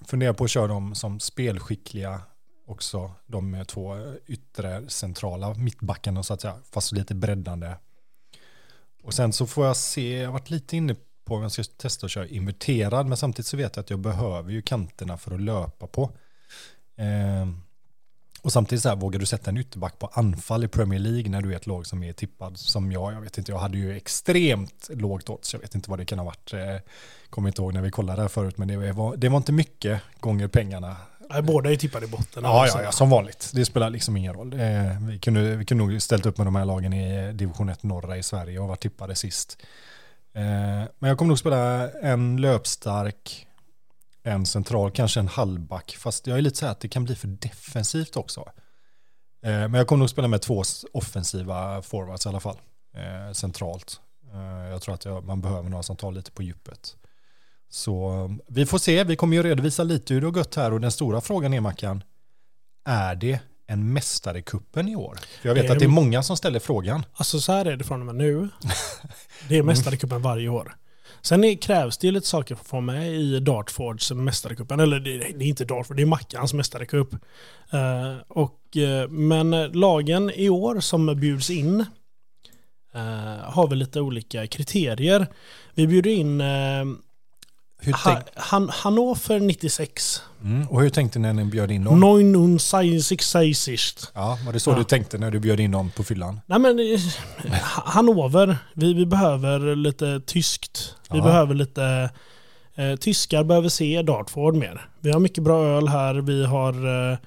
funderar på att köra dem som spelskickliga också. De två yttre centrala mittbackarna så att säga. Fast lite breddande. Och sen så får jag se, jag har varit lite inne på om jag ska testa att köra inverterad, men samtidigt så vet jag att jag behöver ju kanterna för att löpa på. Eh, och samtidigt så här, vågar du sätta en ytterback på anfall i Premier League när du är ett lag som är tippad som jag? Jag vet inte, jag hade ju extremt lågt odds. Jag vet inte vad det kan ha varit. Eh, kommer inte ihåg när vi kollade där förut, men det var, det var inte mycket gånger pengarna. Nej, båda är tippade i botten. Ja, ja, ja, som vanligt. Det spelar liksom ingen roll. Eh, vi, kunde, vi kunde nog ställt upp med de här lagen i division 1 norra i Sverige och varit tippade sist. Eh, men jag kommer nog spela en löpstark, en central, kanske en halvback. Fast jag är lite så här att det kan bli för defensivt också. Eh, men jag kommer nog spela med två offensiva forwards i alla fall. Eh, centralt. Jag tror att man behöver några som tar lite på djupet. Så vi får se, vi kommer ju redovisa lite hur det har gått här och den stora frågan är Mackan, är det en mästarekuppen i år? För jag vet det att det är många som ställer frågan. Alltså så här är det från och med nu. Det är mästarekuppen varje år. Sen är, krävs det lite saker för att få med i Dartfords mästarekuppen. Eller det, det, är inte Dartford, det är Mackans mästarekupp. Uh, och, uh, men lagen i år som bjuds in uh, har väl lite olika kriterier. Vi bjuder in ha, Han, Hannover 96. Mm. Och hur tänkte ni när ni bjöd in dem? 966. Ja, var det så ja. du tänkte när du bjöd in dem på fyllan? Nej men eh, Hannover, vi, vi behöver lite tyskt. Vi ja. behöver lite eh, tyskar behöver se Dartford mer. Vi har mycket bra öl här, vi har eh,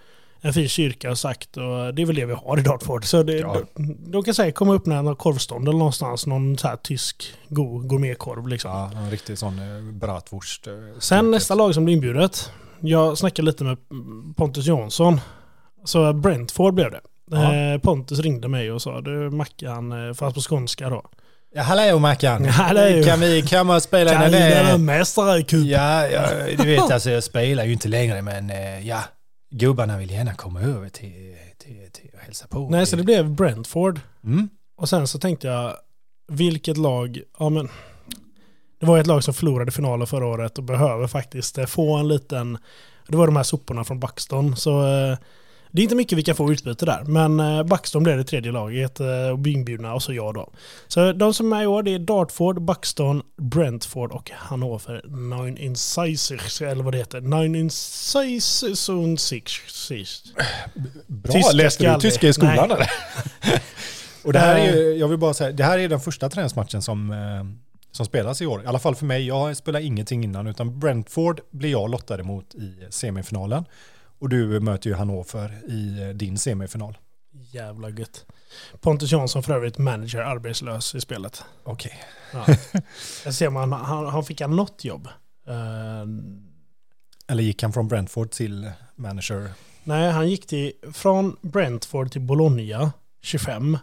en fin kyrka sagt och det är väl det vi har i Dartford. Så det, ja. de, de kan säga komma upp med en korvstånd eller någonstans, någon så här tysk gourmetkorv liksom. Ja, en riktig sån eh, bratwurst. Eh, Sen nästa lag som blir inbjudet. Jag snackade lite med Pontus Jansson. Så Brentford blev det. Ja. Eh, Pontus ringde mig och sa du Mackan, fast på skånska då. Ja, hallå Mackan. Hallå. Kan vi komma och spela kan när det... Mästare Ja, ja, du vet alltså jag spelar ju inte längre men ja, gubbarna vill gärna komma över till, till, till och hälsa på. Nej, så det blev Brentford. Mm. Och sen så tänkte jag, vilket lag, ja men, det var ett lag som förlorade finalen förra året och behöver faktiskt få en liten, det var de här soporna från Buxton. Så eh, det är inte mycket vi kan få utbyte där, men eh, Buxton blev det tredje laget eh, och inbjudna och så jag då. Så de som är med i år det är Dartford, Buxton, Brentford och Hannover Nine Incisors, eller vad det heter. Nine Incisors Bra, tyska läste du tyska i skolan Nej. eller? och det här är ju, jag vill bara säga, det här är den första träningsmatchen som, som spelas i år. I alla fall för mig, jag spelar ingenting innan, utan Brentford blir jag lottade mot i semifinalen. Och du möter ju Hannover i eh, din semifinal. Jävla gött. Pontus Jansson för övrigt manager arbetslös i spelet. Okej. Ja. Där ser man, han, han fick han något jobb. Eh, Eller gick han från Brentford till manager? nej, han gick till, från Brentford till Bologna 25.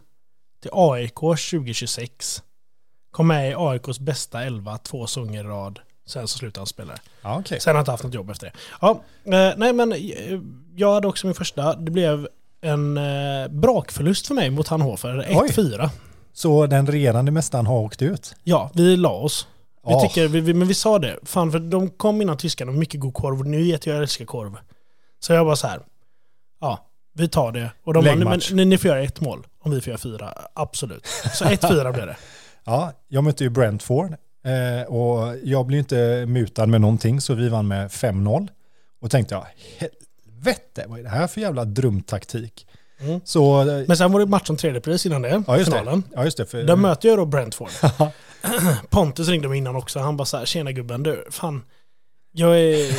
Till AIK 2026. Kom med i AIKs bästa 11 två säsonger i rad. Sen så slutade han spela. Ja, okej. Sen har han inte haft något jobb efter det. Ja, eh, nej men eh, jag hade också min första. Det blev en eh, brakförlust för mig mot Hannover. Oj. 1-4. Så den regerande mästaren har åkt ut? Ja, vi la oss. Vi Ja. tycker, vi, vi, men vi sa det. Fan, för de kom innan tyskarna med mycket god korv. Och ni vet jag älskar korv. Så jag bara så här. Ja, vi tar det. Och de bara, men, ni, ni får göra ett mål. Om vi får göra fyra. Absolut. Så 1-4 blev det. Ja, jag mötte ju Brentford eh, och jag blev inte mutad med någonting så vi vann med 5-0. Och tänkte jag, helvete, vad är det här för jävla drömtaktik? Mm. Så, eh, Men sen var det match om tredje pris innan det. ja just finalen. det. Ja, just det för, Där möter jag då Brentford. Pontus ringde mig innan också. Han bara så här, tjena gubben du, fan. Jag är...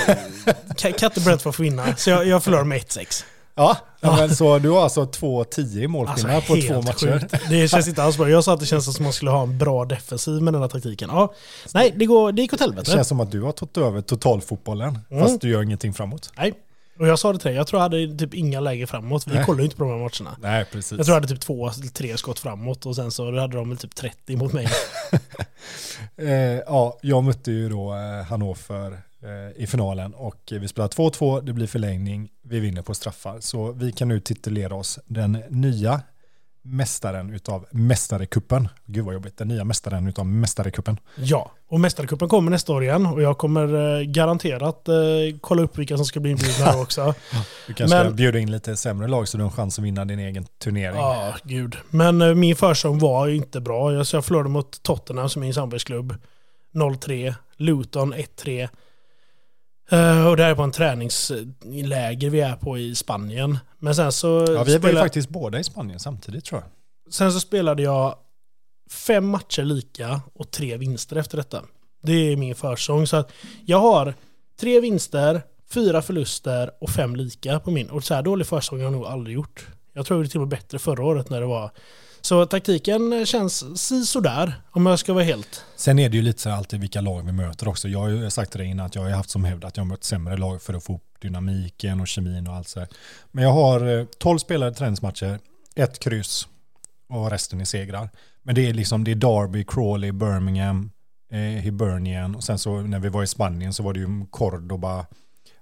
Ka- Kan inte Brentford få vinna? Så jag, jag förlorar med 1-6. Ja, men så du har alltså 2-10 i målskillnad på två matcher. Alltså, sjukt. Det känns inte alls bra. Jag sa att det känns som att man skulle ha en bra defensiv med den här taktiken. Ja, nej, det, går, det gick åt Det helvete. känns som att du har tagit över totalfotbollen, Mm. fast du gör ingenting framåt. Nej. Och jag sa det till dig, jag tror jag hade typ inga läge framåt. Vi Nej. kollar ju inte på de här matcherna. Nej, precis. Jag tror jag hade typ två, tre skott framåt och sen så hade de väl typ 30 mot mig. Eh, ja, jag mötte ju då eh, Hannover i finalen och vi spelar 2-2, det blir förlängning, vi vinner på straffar. Så vi kan nu titulera oss den nya mästaren utav Mästarekuppen. Gud vad jobbigt, den nya mästaren utav Mästarekuppen. Ja, och Mästarcupen kommer nästa år igen och jag kommer eh, garanterat eh, kolla upp vilka som ska bli inbjudna här också. Du kanske Men- ska bjuda in lite sämre lag så du har en chans att vinna din egen turnering. Ja, gud. Men eh, min försäsong var inte bra. Jag, så jag förlorade mot Tottenham som är min samarbetsklubb. 0-3. Luton 1-3. Eh, och det här är på en träningsläger vi är på i Spanien. Men sen så, Ja, vi var ju faktiskt båda i Spanien samtidigt tror jag. sen så spelade jag fem matcher lika och tre vinster efter detta. Det är min försäsong. Så att jag har tre vinster, fyra förluster och fem lika på min. Och så här dålig försäsong har jag nog aldrig gjort. Jag tror det till och med bättre förra året när det var... Så taktiken känns si sådär om jag ska vara helt... Sen är det ju lite så alltid vilka lag vi möter också. Jag har ju sagt till dig innan att jag har haft som hävd att jag har mött sämre lag för att få upp dynamiken och kemin och allt så här. Men jag har eh, tolv 12 spelade träningsmatcher, ett kryss och resten är segrar. Men det är liksom, det är Derby, Crawley, Birmingham, eh, Hibernian och sen så när vi var i Spanien så var det ju Cordoba,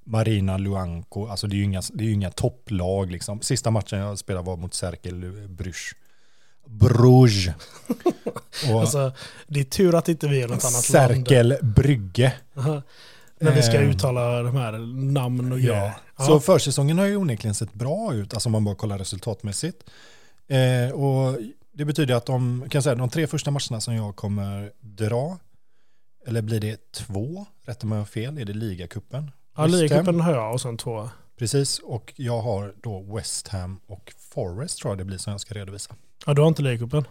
Marina Luanco, alltså det är ju inga, det är ju inga topplag liksom. Sista matchen jag spelade var mot Serkel, Brysch. Bruges. Alltså, det är tur att inte vi är något annat land. Cerkel Brygge. När vi ska Eh, uttala de här namn och grejer. Ja. Så försäsongen har ju onekligen sett bra ut, alltså om man bara kollar resultatmässigt. Eh, och det betyder att de, kan säga, de tre första matcherna som jag kommer dra, eller blir det två? Rätta mig om jag har fel, är det ligacupen? ja, ligacupen har jag och sen två. Precis, och jag har då West Ham och Forest tror jag det blir som jag ska redovisa. Ja, du har inte ligacupen.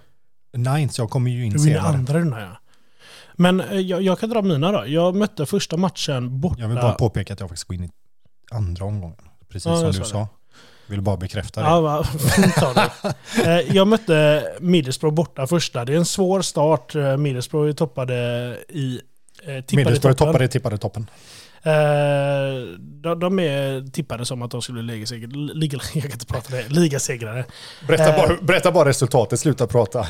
Nej, så jag kommer ju in Du vinner senare. andra rundan ja. Men eh, jag, jag kan dra mina då. Jag mötte första matchen borta. Jag vill bara påpeka att jag faktiskt går in i andra omgången, precis Ja, som jag du sa sa. Vill bara bekräfta det. Ja, fint av dig. Eh, Jag mötte Middlesbrough borta första. Det är en svår start. Eh, Middlesbrough toppade i... eh, Tippade Middlesbrough toppen. toppade, tippade toppen. Eh, de, de är tippade som att de skulle bli ligasegr- liga, jag kan inte prata det, ligasegrare. Berätta, Eh. bara, berätta bara resultatet, sluta prata.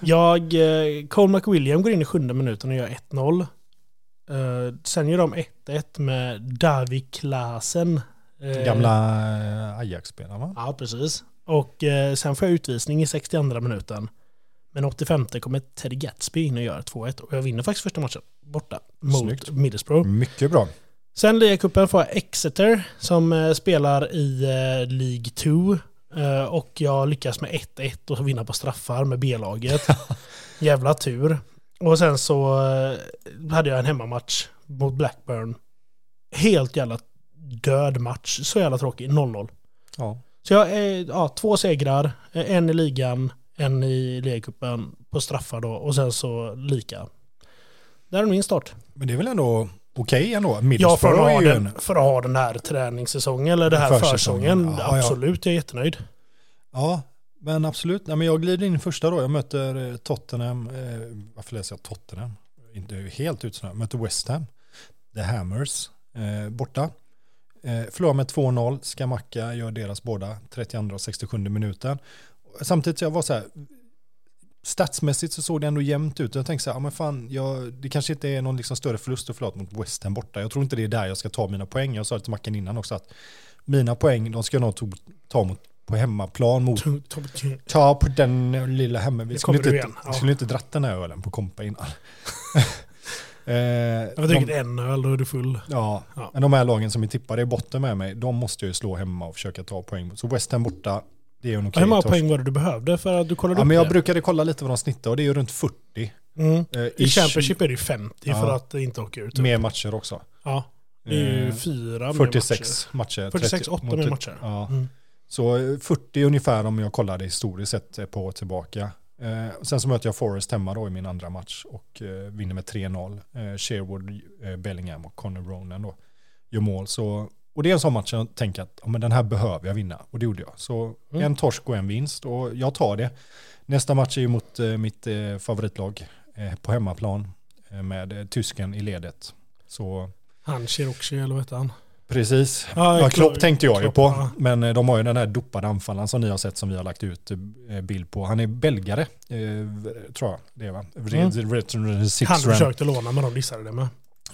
Jag, eh, Cole McWilliam går in i sjunde minuten och gör 1-0. Eh, sen gör de 1-1 med David Klaasen. Eh, Gamla Ajax-spelaren va? Ja, precis. Och sen får jag utvisning i 62 minuten. Men 85 kommer Teddy Gatsby in och gör 2-1. Och jag vinner faktiskt första matchen borta mot Snyggt. Middlesbrough. Mycket bra. Sen ligacupen får jag Exeter som eh, spelar i eh, League 2. Eh, och jag lyckas med 1-1 och vinna på straffar med B-laget. Jävla tur. Och sen så hade jag en hemmamatch mot Blackburn. Helt jävla död match. Så jävla tråkig. 0-0. Ja. Så jag ja, två segrar. En i ligan, en i ligacupen på straffar då och sen så lika. där är min start. Men det är väl ändå okej ändå? Ja, för Middlesbrough att, ha den, en... för att ha den här träningssäsongen eller det här Försäsongen. försäsongen. Ja, ja. absolut, jag är jättenöjd. Ja, men absolut. Nej, men jag glider in första då. Jag möter eh, Tottenham. Eh, varför läser jag Tottenham? Inte helt utsnöad. Möter West Ham. The Hammers. Eh, borta. Eh, förlorar med 2-0. Skamacka gör deras båda. 32 och 67 minuten. Samtidigt så jag var så här. Statsmässigt så såg det ändå jämnt ut. Jag tänkte så här, ja, men fan, jag, det kanske inte är någon liksom större förlust att förlora mot West Ham borta. Jag tror inte det är där jag ska ta mina poäng. Jag sa det till Mackan innan också att mina poäng, de ska jag nog to- ta mot, på hemmaplan mot Ta på den lilla hemma. Vi skulle inte. Ja. skulle inte dratt den här ölen på kompa innan. eh, Jag har druckit en öl, då är du full. ja, Ja. men de här lagen som är tippade i botten med mig, de måste ju slå hemma och försöka ta poäng. Så West Ham borta, det är en okej Hur många torsk. poäng var det du behövde för att du kollade Ja, men jag det? brukade kolla lite vad de snittar och det är ju runt 40. Mm. Eh, I Championship är det ju 50 Ja. för att inte åka ut. Mer matcher också. Ja, det är ju Eh, fyra mer 46 matcher. 46, 30 åtta mot- mer matcher. Ja. Mm. Så eh, 40 ungefär om jag kollade historiskt sett ett par år tillbaka. Eh, sen så möter jag Forest hemma då i min andra match och eh, vinner med 3-0. Eh, Sherwood, eh, Bellingham och Connor Ronan då gör mål. Så, och det är en sån match jag tänker att ja, men den här behöver jag vinna och det gjorde jag. Så Mm. en torsk och en vinst och jag tar det. Nästa match är ju mot eh, mitt eh, favoritlag eh, på hemmaplan eh, med eh, tysken i ledet. Så Han Chiroxi, eller vad heter han? Precis. Ja, Ja, Klopp- tänkte jag ju på. ja. Men eh, de har ju den här dopade anfallaren som ni har sett som vi har lagt ut eh, bild på. Han är belgare, eh, tror jag det är va? Mm. Han försökte låna men de dissade det med.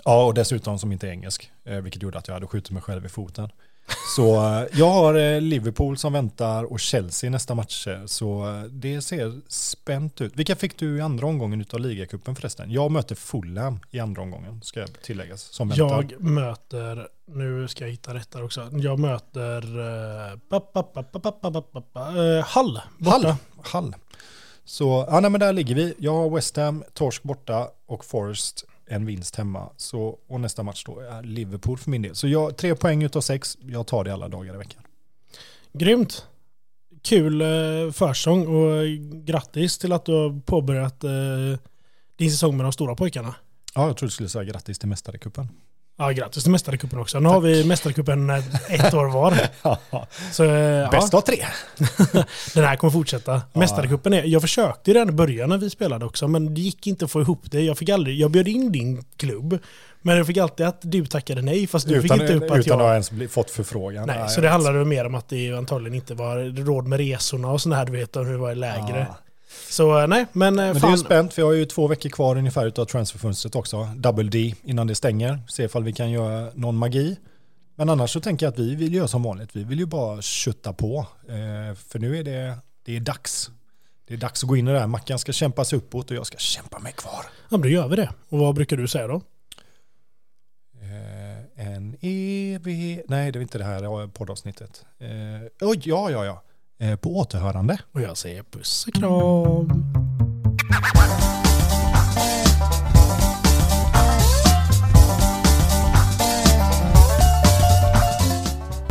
Ja, och dessutom som inte är engelsk, eh, vilket gjorde att jag hade skjutit mig själv i foten. Så eh, jag har eh, Liverpool som väntar och Chelsea nästa match, så det ser spänt ut. Vilka fick du i andra omgången av ligacupen förresten? Jag möter Fulham i andra omgången, ska jag tilläggas, som väntar. Jag möter, nu ska jag hitta rätt där också, jag möter Hall borta. Hall. Hall. Så, ja, nej, men där ligger vi. Jag har West Ham, Torsk borta och Forest en vinst hemma. Så, och nästa match då är Liverpool för min del. Så jag, tre poäng utav sex, jag tar det alla dagar i veckan. Grymt. Kul uh, försång och grattis till att du har påbörjat eh, din säsong med de stora pojkarna. Ja, jag tror du skulle säga grattis till Mästarecupen. Ja, grattis till Mästarecupen också. Nu har vi Mästarecupen ett år var. Så, eh, Bäst av tre. Den här kommer fortsätta. Mästarecupen är, jag försökte ju redan i början när vi spelade också, men det gick inte att få ihop det. Jag fick aldrig, jag bjöd in din klubb, men jag fick alltid att du tackade nej, fast du Utan, fick inte upp att utan jag... att ha ens fått förfrågan. Nej, Ja, så det handlade mer om att det antagligen inte var råd med resorna och sådana här, du vet, om hur det var lägre. Ja. Så eh, nej, men, eh, Men det är fan. spänt, för jag har ju två veckor kvar ungefär utav transferfönstret också. Double D innan det stänger. Se ifall vi kan göra någon magi. Men annars så tänker jag att vi vill göra som vanligt. Vi vill ju bara kötta på. Eh, för nu är det, det är dags. Det är dags att gå in i det här. Mackan ska kämpa sig uppåt och jag ska kämpa mig kvar. Ja, men då gör vi det. Och vad brukar du säga då? Eh, en evig... Nej, det är inte det här poddavsnittet. Eh, oj, ja, ja, ja. Eh, på återhörande. Och jag säger puss och kram.